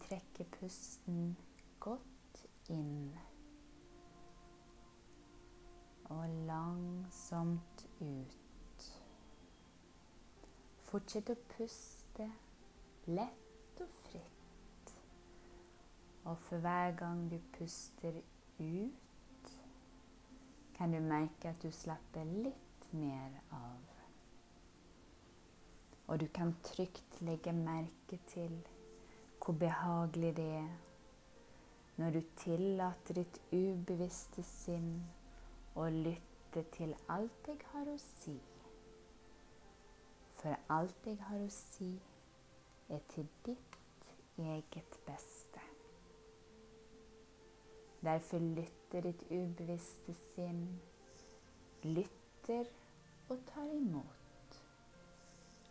trekke pusten godt inn. Og langsomt ut. Fortsett å puste lett og fritt. Og for hver gang du puster ut, kan du merke at du slapper litt mer av. Og du kan trygt legge merke til hvor behagelig det er når du tillater ditt ubevisste sinn å lytte til alt jeg har å si. For alt jeg har å si, er til ditt eget beste. Derfor lytter ditt ubevisste sinn, lytter og tar imot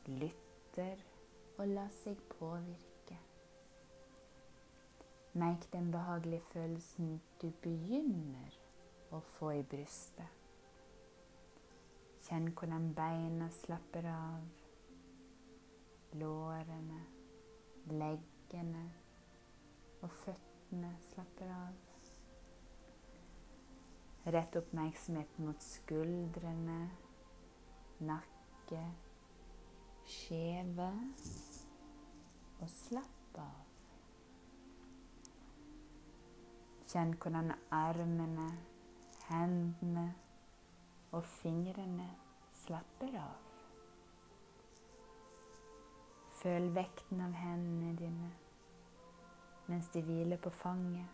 lytter og lar seg påvirke. Merk den behagelige følelsen du begynner å få i brystet. Kjenn hvordan beina slapper av. Lårene, leggene og føttene slapper av. Rett oppmerksomheten mot skuldrene, nakke skjeve og slapp av. Kjenn hvordan armene, hendene og fingrene slapper av. Føl vekten av hendene dine mens de hviler på fanget.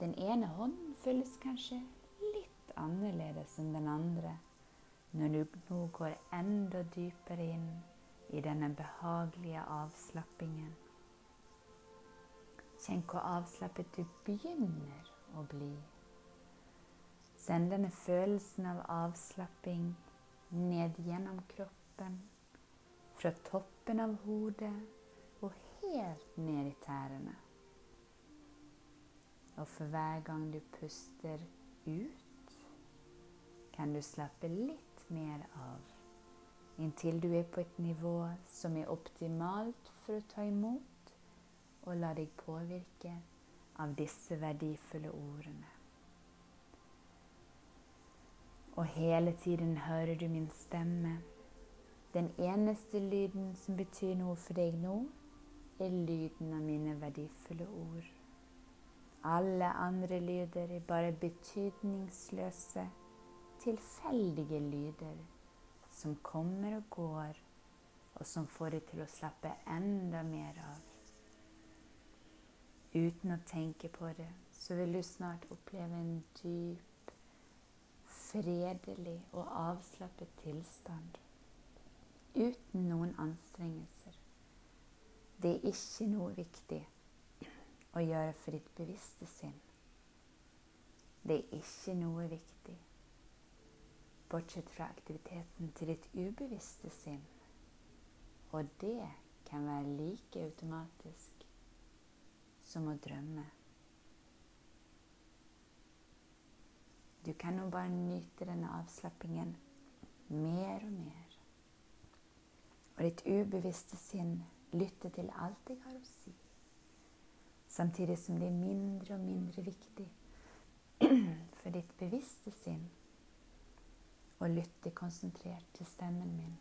Den ene hånden føles kanskje litt annerledes enn den andre når du nå går enda dypere inn i denne behagelige avslappingen. Kjenn hvor avslappet du begynner å bli. Send denne følelsen av avslapping ned gjennom kroppen, fra toppen av hodet og helt ned i tærne. Og for hver gang du puster ut, kan du slappe litt mer av, inntil du er på et nivå som er optimalt for å ta imot og la deg påvirke av disse verdifulle ordene. Og hele tiden hører du min stemme. Den eneste lyden som betyr noe for deg nå, er lyden av mine verdifulle ord. Alle andre lyder er bare betydningsløse tilfeldige lyder som kommer og går, og som får deg til å slappe enda mer av. Uten å tenke på det, så vil du snart oppleve en dyp, fredelig og avslappet tilstand. Uten noen anstrengelser. Det er ikke noe viktig å gjøre for ditt bevisste sinn. Det er ikke noe viktig bortsett fra aktiviteten til ditt ubevisste sinn. Og det kan være like automatisk som å drømme. Du kan nå bare nyte denne avslappingen mer og mer. Og ditt ubevisste sinn lytter til alt jeg har å si, samtidig som det er mindre og mindre viktig for ditt bevisste sinn og lytte konsentrert til stemmen min.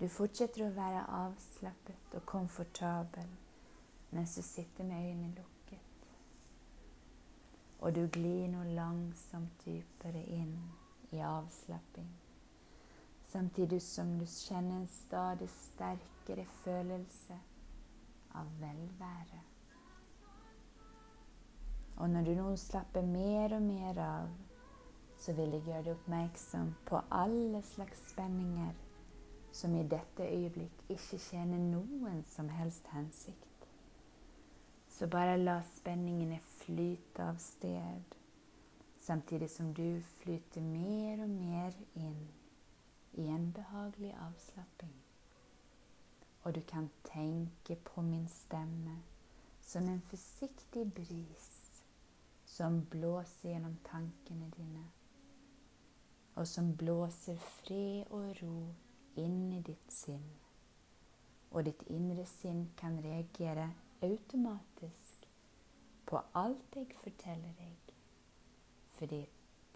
Du fortsetter å være avslappet og komfortabel mens du sitter med øynene lukket. Og du glir nå langsomt dypere inn i avslapping, samtidig som du kjenner en stadig sterkere følelse av velvære. Og når du nå slapper mer og mer av, så vil jeg gjøre deg oppmerksom på alle slags spenninger som i dette øyeblikk ikke tjener noen som helst hensikt. Så bare la spenningene flyte av sted, samtidig som du flyter mer og mer inn i en behagelig avslapping. Og du kan tenke på min stemme som en forsiktig bris som blåser gjennom tankene dine og som blåser fred og ro inn i ditt sinn. og ditt indre sinn kan reagere automatisk på alt jeg forteller deg, fordi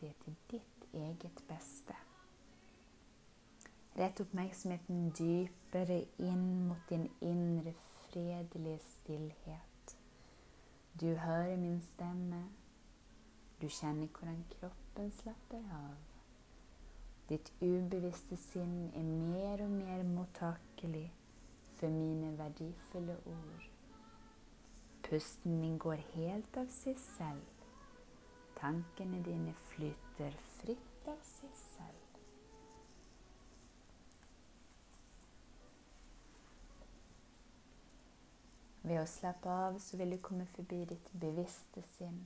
det er til ditt eget beste. Rett oppmerksomheten dypere inn mot din indre fredelige stillhet. Du hører min stemme. Du kjenner hvordan kroppen slapper av. Ditt ubevisste sinn er mer og mer mottakelig for mine verdifulle ord. Pusten din går helt av seg selv. Tankene dine flyter fritt av seg selv. Ved å slappe av så vil du komme forbi ditt bevisste sinn,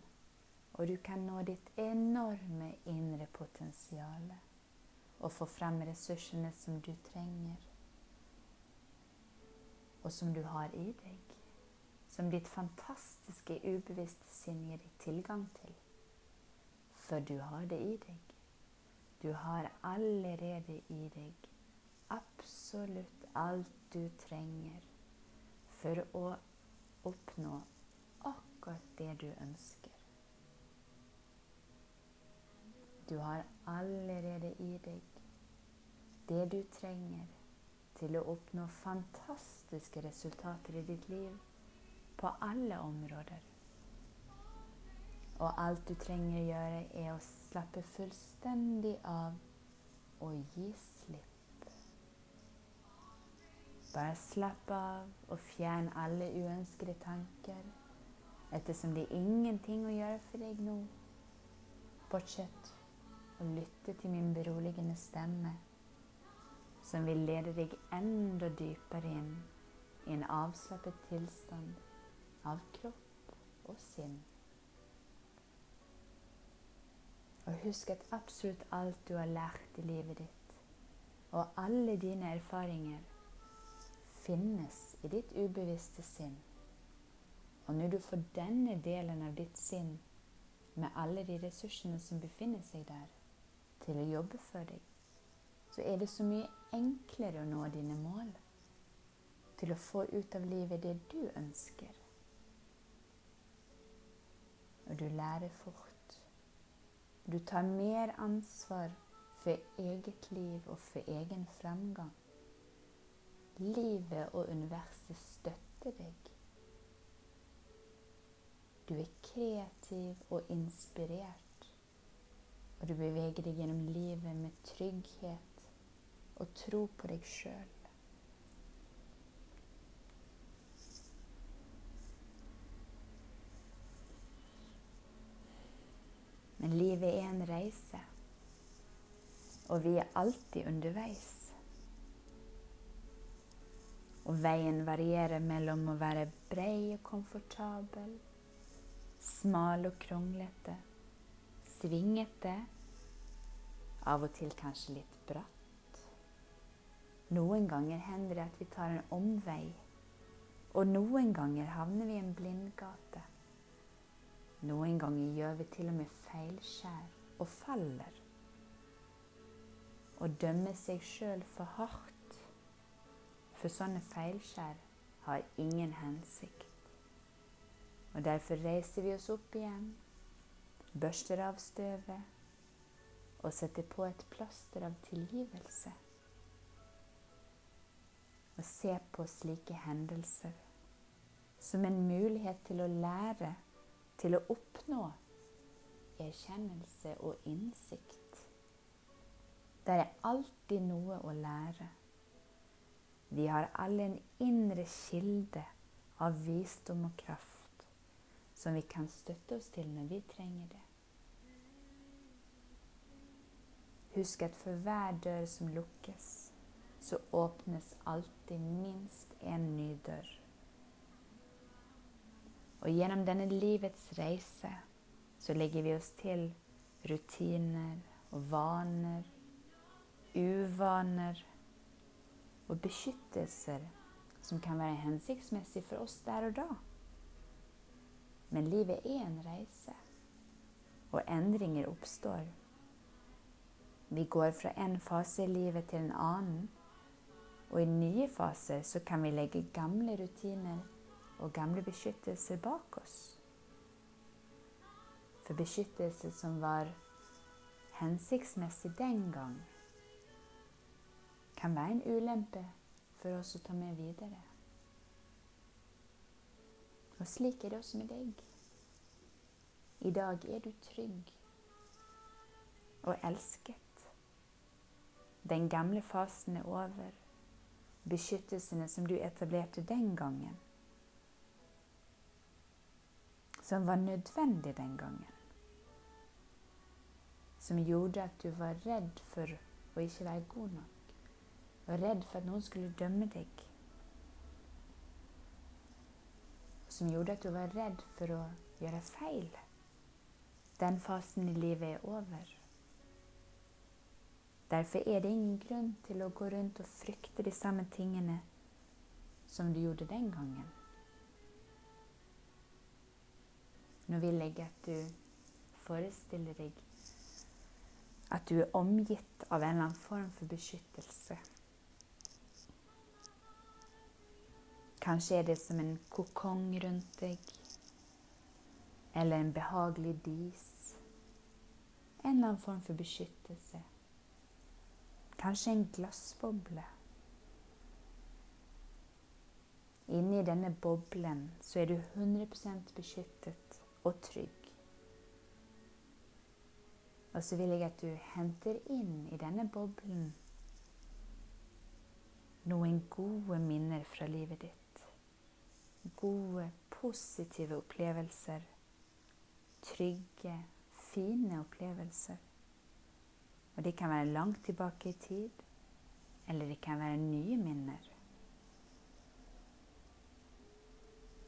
og du kan nå ditt enorme indre potensial og få frem ressursene som du trenger og som du har i deg, som ditt fantastiske ubevisste sinn gir deg tilgang til. For du har det i deg. Du har allerede i deg absolutt alt du trenger for å oppnå akkurat det du ønsker. Du har allerede i deg det du trenger til å oppnå fantastiske resultater i ditt liv på alle områder. Og alt du trenger å gjøre, er å slappe fullstendig av og gi slipp. Bare slapp av og fjern alle uønskede tanker, ettersom det er ingenting å gjøre for deg nå. Fortsett å lytte til min beroligende stemme som vil lede deg enda dypere inn i en avslappet tilstand av kropp og sinn. Og husk at absolutt alt du har lært i livet ditt, og alle dine erfaringer, finnes i ditt ubevisste sinn. Og når du får denne delen av ditt sinn, med alle de ressursene som befinner seg der, til å jobbe for deg, så er det så mye enklere å nå dine mål. Til å få ut av livet det du ønsker. Og du lærer fort. Du tar mer ansvar for eget liv og for egen framgang. Livet og universet støtter deg. Du er kreativ og inspirert, og du beveger deg gjennom livet med trygghet og tro på deg sjøl. Men livet er en reise, og vi er alltid underveis. Og veien varierer mellom å være brei og komfortabel, smal og kronglete, svingete, av og til kanskje litt bratt noen ganger hender det at vi tar en omvei, og noen ganger havner vi i en blindgate. Noen ganger gjør vi til og med feilskjær og faller. Å dømme seg sjøl for hardt, for sånne feilskjær har ingen hensikt. Og derfor reiser vi oss opp igjen, børster av støvet og setter på et plaster av tilgivelse Og se på slike hendelser som en mulighet til å lære, til å oppnå erkjennelse og innsikt. Det er alltid noe å lære. Vi har alle en indre kilde av visdom og kraft som vi kan støtte oss til når vi trenger det. Husk at for hver dør som lukkes, så åpnes alltid minst en ny dør. Og gjennom denne livets reise så legger vi oss til rutiner og vaner, uvaner og beskyttelser som kan være hensiktsmessig for oss der og da. Men livet er en reise, og endringer oppstår. Vi går fra en fase i livet til en annen, Og i nye faser så kan vi legge gamle rutiner og gamle beskyttelser bak oss. For beskyttelse som var hensiktsmessig den gang, kan være en ulempe for oss å ta med videre. Og slik er det også med deg. I dag er du trygg og elsket. Den gamle fasen er over. Beskyttelsene som du etablerte den gangen, som var nødvendig den gangen, som gjorde at du var redd for å ikke være god nok, var redd for at noen skulle dømme deg, som gjorde at du var redd for å gjøre feil. Den fasen i livet er over. Derfor er det ingen grunn til å gå rundt og frykte de samme tingene som du gjorde den gangen. Nå vil jeg at du forestiller deg at du er omgitt av en eller annen form for beskyttelse. Kanskje er det som en kokong rundt deg, eller en behagelig dis. En eller annen form for beskyttelse. Kanskje en glassboble. Inni denne boblen så er du 100% beskyttet og trygg. Og så vil jeg at du henter inn i denne boblen noen gode minner fra livet ditt. Gode, positive opplevelser. Trygge, fine opplevelser. Og det kan være langt tilbake i tid, eller det kan være nye minner.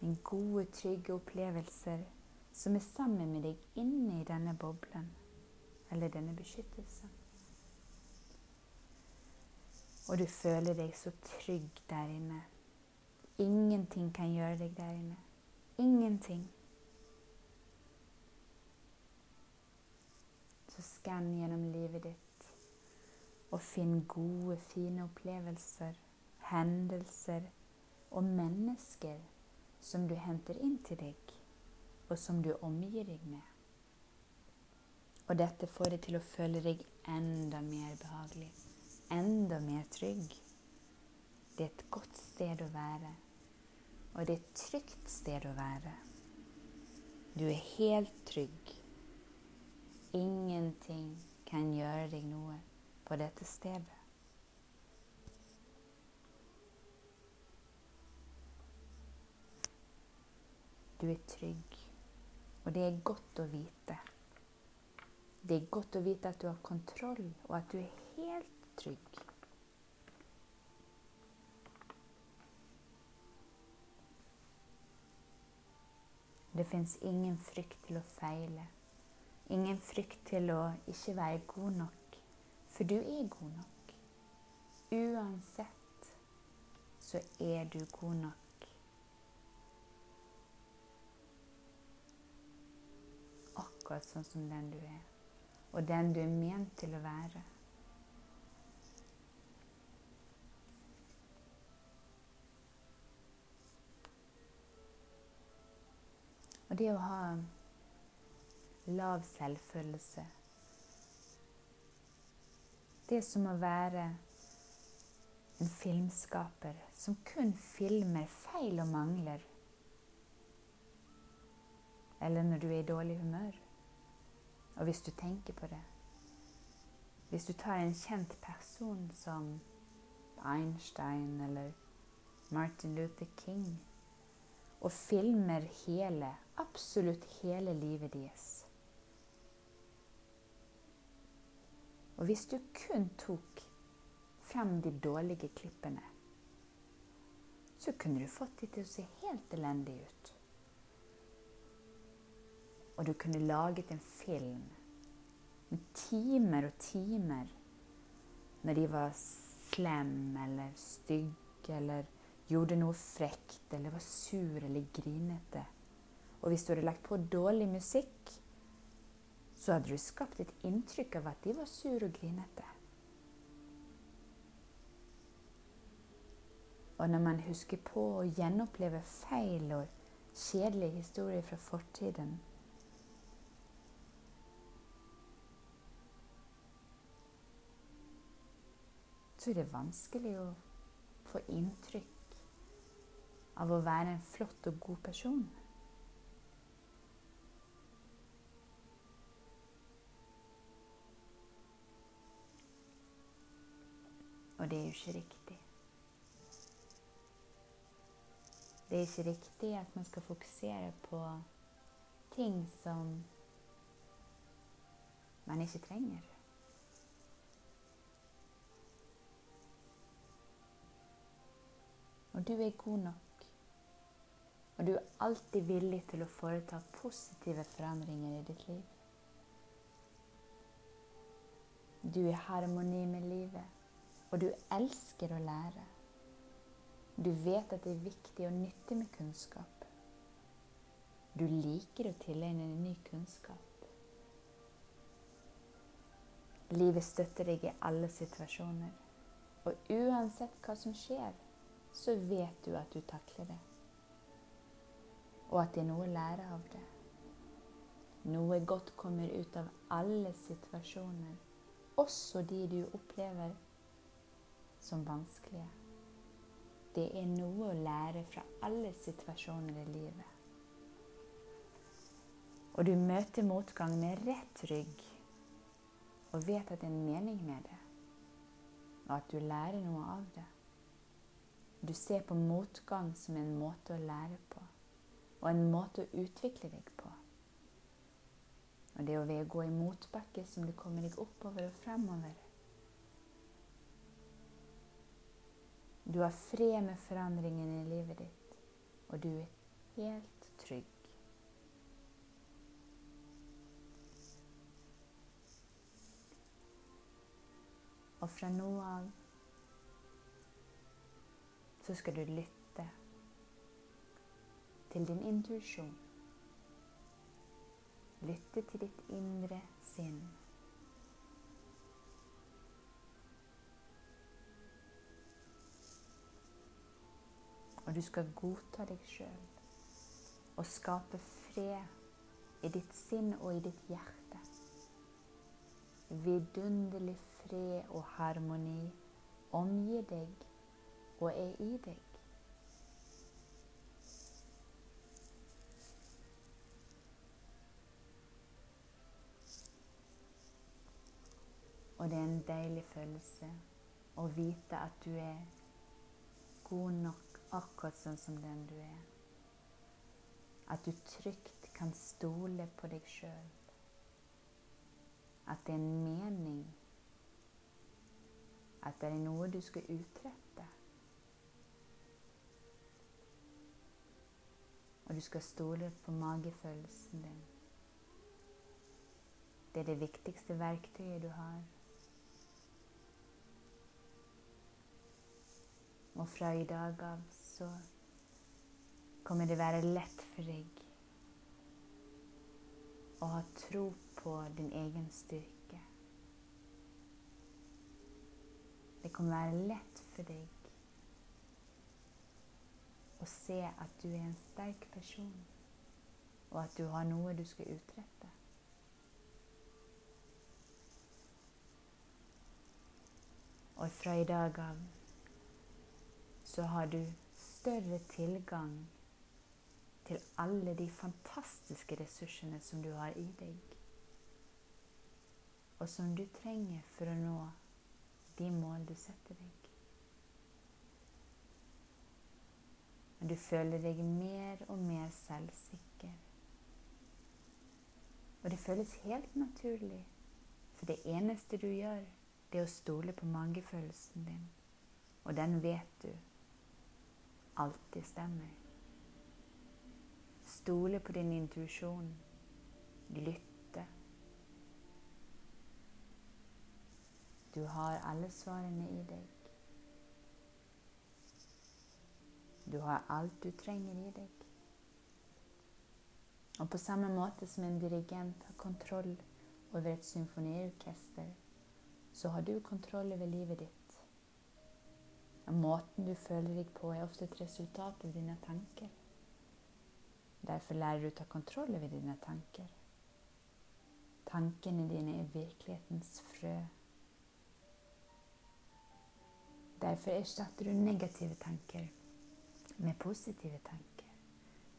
Men gode, trygge opplevelser som er sammen med deg inne i denne boblen, eller denne beskyttelsen. Og du føler deg så trygg der inne. Ingenting kan gjøre deg der inne. Ingenting. Så skann gjennom livet ditt og finn gode, fine opplevelser, hendelser og mennesker som du henter inn til deg, og som du omgir deg med. Og dette får deg til å føle deg enda mer behagelig, enda mer trygg. Det er et godt sted å være, og det er et trygt sted å være. Du er helt trygg. Ingenting kan gjøre deg noe på dette stedet. Du er trygg, og det er godt å vite. Det er godt å vite at du har kontroll, og at du er helt trygg. Det fins ingen frykt til å feile. Ingen frykt til å ikke være god nok. For du er god nok. Uansett så er du god nok. Akkurat sånn som den du er. Og den du er ment til å være. Og det å ha lav selvfølelse Det er som å være en filmskaper som kun filmer feil og mangler. Eller når du er i dårlig humør. Og hvis du tenker på det Hvis du tar en kjent person som Einstein eller Martin Luther King og filmer hele, absolutt hele livet deres. Og hvis du kun tok frem de dårlige klippene, så kunne du fått de til å se helt elendige ut. Og du kunne laget en film med timer og timer når de var slem eller stygge eller gjorde noe frekt eller var sur eller grinete. Og hvis du hadde lagt på dårlig musikk, så hadde du skapt et inntrykk av at de var sur og grinete. Og når man husker på å gjenoppleve feil og kjedelige historier fra fortiden Så er det vanskelig å få inntrykk av å være en flott og god person. Og det er jo ikke riktig. Det er ikke riktig at man skal fokusere på ting som man ikke trenger. Og du er god nok. Og du er alltid villig til å foreta positive forandringer i ditt liv. Du er i harmoni med livet, og du elsker å lære. Du vet at det er viktig og nyttig med kunnskap. Du liker å tilegne deg ny kunnskap. Livet støtter deg i alle situasjoner. Og uansett hva som skjer, så vet du at du takler det. Og at det er noe å lære av det. Noe godt kommer ut av alle situasjoner, også de du opplever som vanskelige. Det er noe å lære fra alle situasjoner i livet. Og du møter motgang med rett rygg og vet at det er en mening med det, og at du lærer noe av det. Du ser på motgang som en måte å lære på, og en måte å utvikle deg på. Og det er ved å gå i motbakke som du kommer deg oppover og fremover. Du har fred med forandringene i livet ditt, og du er helt trygg. Og fra nå av så skal du lytte til din intuisjon. Lytte til ditt indre sinn. Og du skal godta deg sjøl og skape fred i ditt sinn og i ditt hjerte. Vidunderlig fred og harmoni omgir deg og er i deg. Og det er en deilig følelse å vite at du er god nok akkurat sånn som den du er. At du trygt kan stole på deg sjøl. At det er en mening. At det er noe du skal utrette. Og du skal stole på magefølelsen din. Det er det viktigste verktøyet du har. Og fra i dag av så kommer det være lett for deg å ha tro på din egen styrke. Det kommer være lett for deg å se at du er en sterk person, og at du har noe du skal utrette. Og fra i dag av så har du større tilgang til alle de fantastiske ressursene som du har i deg, og som du trenger for å nå de mål du setter deg. Men du føler deg mer og mer selvsikker. Og det føles helt naturlig, for det eneste du gjør, det er å stole på magefølelsen din, og den vet du alltid stemmer. Stole på din intuisjon. Lytte. Du har alle svarene i deg. Du har alt du trenger i deg. Og på samme måte som en dirigent har kontroll over et symfoniorkester, så har du kontroll over livet ditt. Måten du føler deg på, er ofte et resultat av dine tanker. Derfor lærer du å ta kontroll over dine tanker. Tankene dine er virkelighetens frø. Derfor erstatter du negative tanker med positive tanker.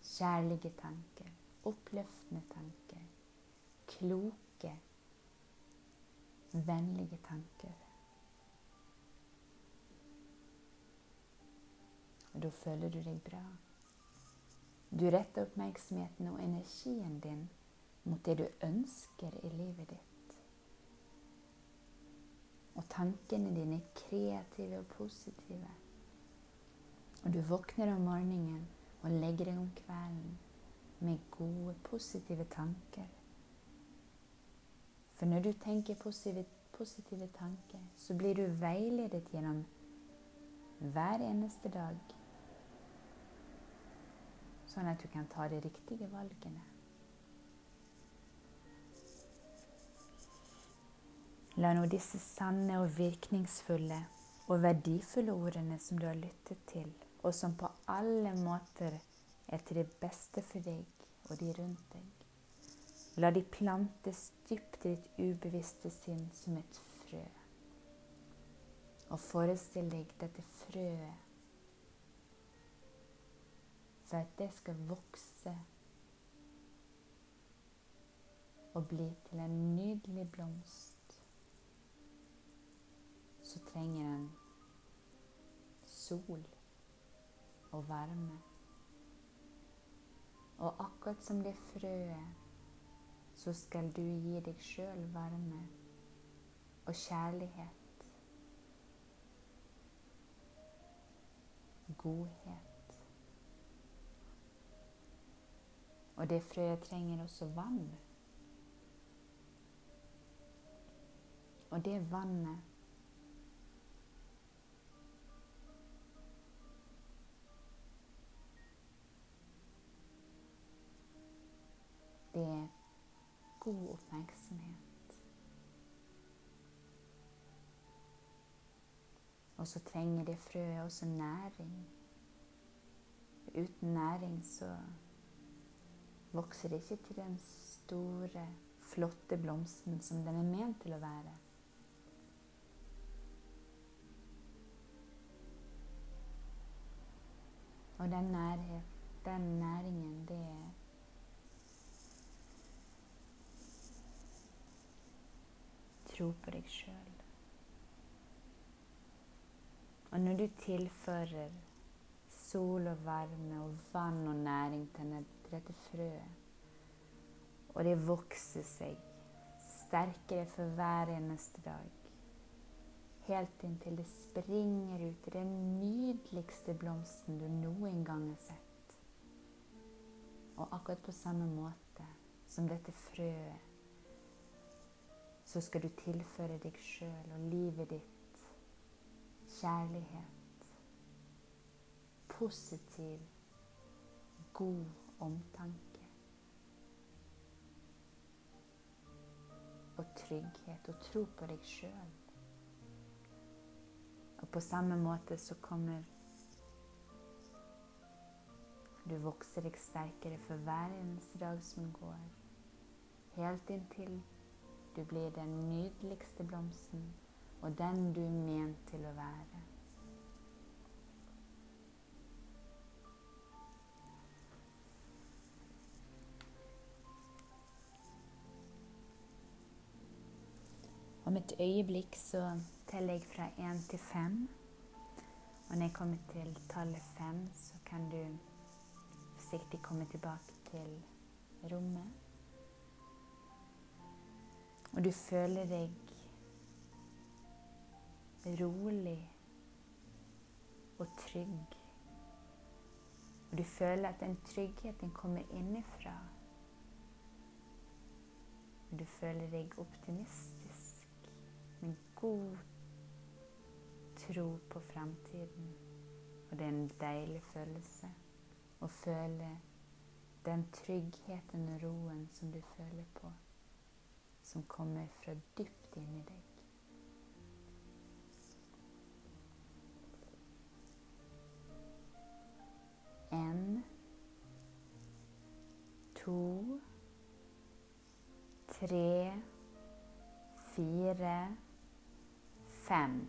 Kjærlige tanker, oppløftende tanker, kloke, vennlige tanker. Og da føler du deg bra. Du retter oppmerksomheten og energien din mot det du ønsker i livet ditt. Og tankene dine er kreative og positive. Og du våkner om morgenen og legger deg om kvelden med gode, positive tanker. For når du tenker positive, positive tanker, så blir du veiledet gjennom hver eneste dag sånn at du kan ta de riktige valgene. La nå disse sanne og virkningsfulle og verdifulle ordene som du har lyttet til, og som på alle måter er til det beste for deg og de rundt deg, la de plantes dypt i ditt ubevisste sinn som et frø. Og forestill deg dette frøet for at det skal vokse og bli til en nydelig blomst, så trenger den sol og varme. Og akkurat som det frøet, så skal du gi deg sjøl varme og kjærlighet. Godhet. Og det frøet trenger også vann. Og det vannet god oppmerksomhet. Og så trenger det frøet også næring. Uten næring så vokser det ikke til den store, flotte blomsten som den er ment til å være. Og den, nærhet, den næringen, det er Tro på deg sjøl. Og når du tilfører sol og varme og vann og næring til dette frøet. Og det vokser seg sterkere for hver eneste dag. Helt inntil det springer ut i den nydeligste blomsten du noen gang har sett. Og akkurat på samme måte som dette frøet, så skal du tilføre deg sjøl og livet ditt kjærlighet. Positiv, god omtanke. Og trygghet og tro på deg sjøl. Og på samme måte så kommer du vokser deg sterkere for hver eneste dag som går. Helt inntil du blir den nydeligste blomsten og den du er ment til å være. Om et øyeblikk så teller jeg fra én til fem. Og når jeg kommer til tallet fem, så kan du forsiktig komme tilbake til rommet. Og du føler deg rolig og trygg. Og du føler at den tryggheten kommer innenfra. Og du føler deg optimistisk med god tro på framtiden. Og det er en deilig følelse å føle den tryggheten og roen som du føler på, som kommer fra dypt inni deg. En, to, tre, fire, fem.